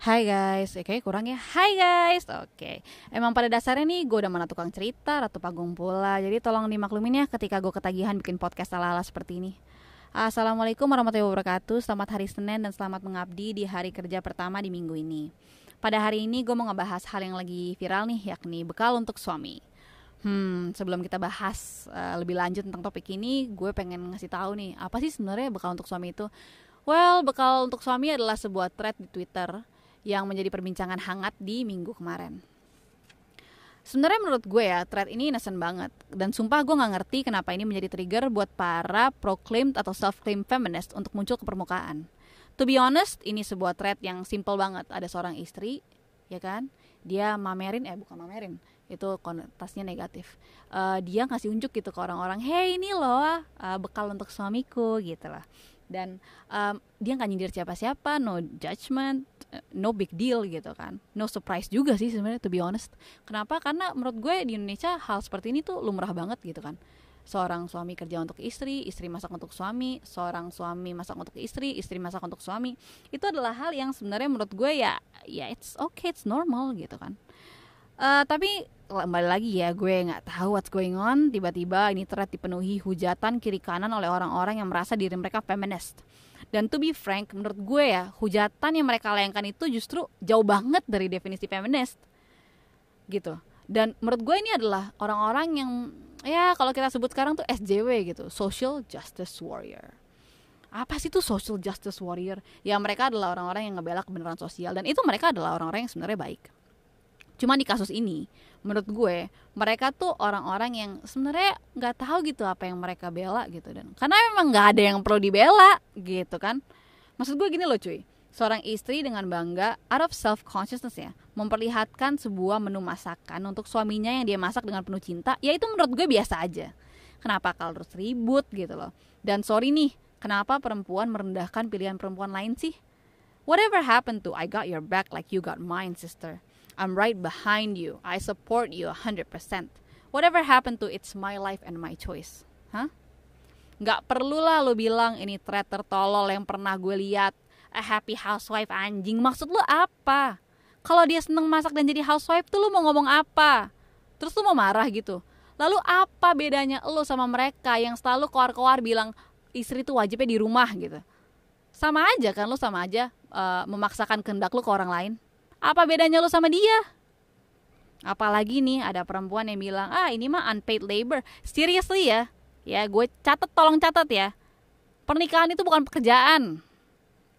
Hai guys, eh, kayaknya kurang ya. Hai guys, oke. Emang pada dasarnya nih gue udah mana tukang cerita Ratu panggung pula. Jadi tolong dimaklumin ya ketika gue ketagihan bikin podcast ala-ala seperti ini. Assalamualaikum warahmatullahi wabarakatuh. Selamat hari Senin dan selamat mengabdi di hari kerja pertama di minggu ini. Pada hari ini gue mau ngebahas hal yang lagi viral nih Yakni bekal untuk suami. Hmm, sebelum kita bahas uh, lebih lanjut tentang topik ini, gue pengen ngasih tahu nih, apa sih sebenarnya bekal untuk suami itu? Well, bekal untuk suami adalah sebuah thread di Twitter yang menjadi perbincangan hangat di minggu kemarin. Sebenarnya menurut gue ya, thread ini innocent banget. Dan sumpah gue gak ngerti kenapa ini menjadi trigger buat para proclaimed atau self-claimed feminist untuk muncul ke permukaan. To be honest, ini sebuah thread yang simple banget. Ada seorang istri, ya kan? Dia mamerin, eh bukan mamerin, itu konotasinya negatif. Uh, dia ngasih unjuk gitu ke orang-orang, hey ini loh uh, bekal untuk suamiku gitu lah dan um, dia nggak nyindir siapa-siapa no judgment no big deal gitu kan no surprise juga sih sebenarnya to be honest kenapa karena menurut gue di Indonesia hal seperti ini tuh lumrah banget gitu kan seorang suami kerja untuk istri, istri masak untuk suami, seorang suami masak untuk istri, istri masak untuk suami. Itu adalah hal yang sebenarnya menurut gue ya ya it's okay, it's normal gitu kan. Uh, tapi kembali lagi ya gue nggak tahu what's going on. Tiba-tiba ini thread dipenuhi hujatan kiri kanan oleh orang-orang yang merasa diri mereka feminist. Dan to be frank menurut gue ya hujatan yang mereka layangkan itu justru jauh banget dari definisi feminist. Gitu. Dan menurut gue ini adalah orang-orang yang ya kalau kita sebut sekarang tuh SJW gitu social justice warrior. Apa sih tuh social justice warrior? Ya mereka adalah orang-orang yang ngebela kebenaran sosial dan itu mereka adalah orang-orang yang sebenarnya baik Cuma di kasus ini, menurut gue mereka tuh orang-orang yang sebenarnya nggak tahu gitu apa yang mereka bela gitu dan karena memang nggak ada yang perlu dibela gitu kan. Maksud gue gini loh cuy, seorang istri dengan bangga out of self consciousness ya memperlihatkan sebuah menu masakan untuk suaminya yang dia masak dengan penuh cinta, ya itu menurut gue biasa aja. Kenapa kalau harus ribut gitu loh? Dan sorry nih, kenapa perempuan merendahkan pilihan perempuan lain sih? Whatever happened to I got your back like you got mine, sister. I'm right behind you. I support you 100%. Whatever happened to it's my life and my choice. Hah? Gak perlu lah lo bilang ini thread tertolol yang pernah gue lihat. A happy housewife anjing. Maksud lo apa? Kalau dia seneng masak dan jadi housewife tuh lo mau ngomong apa? Terus lo mau marah gitu? Lalu apa bedanya lo sama mereka yang selalu keluar-keluar bilang istri tuh wajibnya di rumah gitu? Sama aja kan lo sama aja uh, memaksakan kehendak lo ke orang lain. Apa bedanya lo sama dia? Apalagi nih ada perempuan yang bilang, ah ini mah unpaid labor. Seriously ya, ya gue catat tolong catat ya. Pernikahan itu bukan pekerjaan.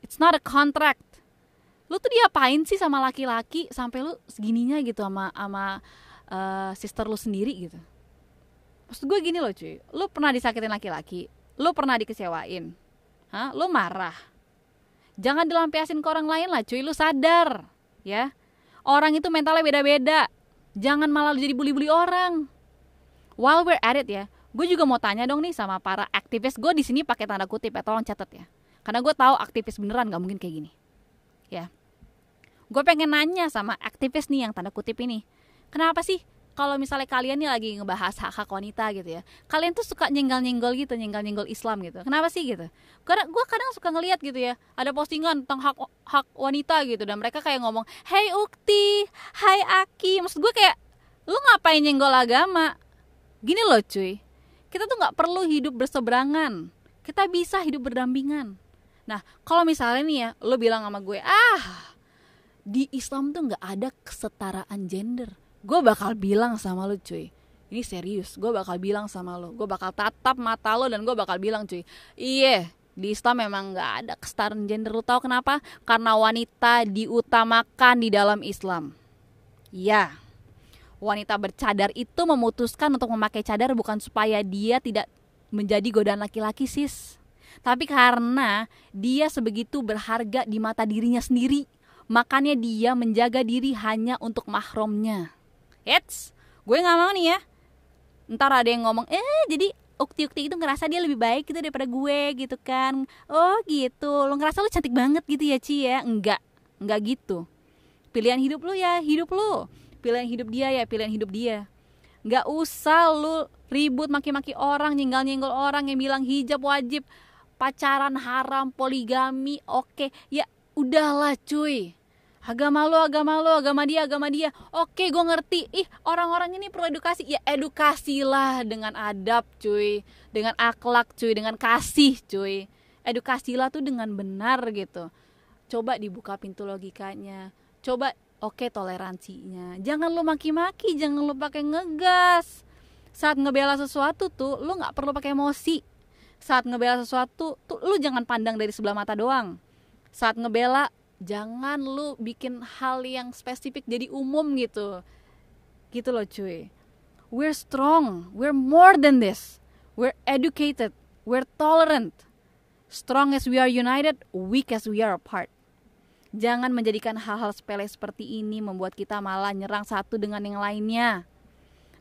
It's not a contract. Lu tuh diapain sih sama laki-laki sampai lu segininya gitu sama sama uh, sister lu sendiri gitu. Maksud gue gini loh cuy, lu pernah disakitin laki-laki, lu pernah dikecewain, Hah? lu marah. Jangan dilampiasin ke orang lain lah cuy, lu sadar ya. Orang itu mentalnya beda-beda. Jangan malah jadi bully-bully orang. While we're at it ya, gue juga mau tanya dong nih sama para aktivis. Gue di sini pakai tanda kutip ya, tolong catat ya. Karena gue tahu aktivis beneran gak mungkin kayak gini. Ya. Gue pengen nanya sama aktivis nih yang tanda kutip ini. Kenapa sih kalau misalnya kalian nih lagi ngebahas hak hak wanita gitu ya kalian tuh suka nyenggol nyenggol gitu nyenggol nyenggol Islam gitu. Kenapa sih gitu? Karena gue kadang suka ngeliat gitu ya ada postingan tentang hak hak wanita gitu dan mereka kayak ngomong Hey Ukti Hai Aki. Maksud gue kayak lu ngapain nyenggol agama? Gini loh cuy kita tuh nggak perlu hidup berseberangan kita bisa hidup berdampingan. Nah kalau misalnya nih ya lo bilang sama gue ah di Islam tuh nggak ada kesetaraan gender gue bakal bilang sama lo cuy. Ini serius gue bakal bilang sama lo gue bakal tatap mata lo dan gue bakal bilang cuy iya di Islam memang nggak ada kesetaraan gender. Lo tau kenapa? Karena wanita diutamakan di dalam Islam. Ya wanita bercadar itu memutuskan untuk memakai cadar bukan supaya dia tidak menjadi godaan laki-laki sis. Tapi karena dia sebegitu berharga di mata dirinya sendiri makanya dia menjaga diri hanya untuk mahromnya Eits, gue nggak mau nih ya. Ntar ada yang ngomong, eh jadi ukti-ukti itu ngerasa dia lebih baik gitu daripada gue gitu kan. Oh gitu, lo ngerasa lo cantik banget gitu ya Ci ya? Enggak, enggak gitu. Pilihan hidup lo ya hidup lo. Pilihan hidup dia ya pilihan hidup dia. Nggak usah lo ribut maki-maki orang, nyenggal-nyenggal orang yang bilang hijab wajib, pacaran haram, poligami, oke. Ya udahlah cuy agama lo agama lo agama dia agama dia. Oke gue ngerti. Ih orang-orang ini perlu edukasi. Ya edukasilah dengan adab cuy. Dengan akhlak cuy. Dengan kasih cuy. Edukasilah tuh dengan benar gitu. Coba dibuka pintu logikanya. Coba oke toleransinya. Jangan lo maki-maki jangan lo pakai ngegas. Saat ngebela sesuatu tuh lo nggak perlu pakai emosi. Saat ngebela sesuatu tuh lu jangan pandang dari sebelah mata doang. Saat ngebela jangan lu bikin hal yang spesifik jadi umum gitu. Gitu loh cuy. We're strong. We're more than this. We're educated. We're tolerant. Strong as we are united weak as we are apart. Jangan menjadikan hal-hal sepele seperti ini membuat kita malah nyerang satu dengan yang lainnya.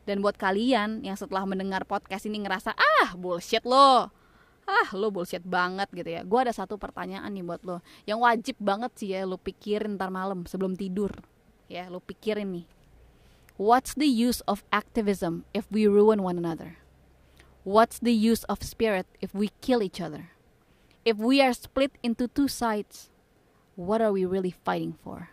Dan buat kalian yang setelah mendengar podcast ini ngerasa ah bullshit loh ah lo bullshit banget gitu ya. Gue ada satu pertanyaan nih buat lo yang wajib banget sih ya lo pikirin ntar malam sebelum tidur. Ya lo pikirin nih. What's the use of activism if we ruin one another? What's the use of spirit if we kill each other? If we are split into two sides what are we really fighting for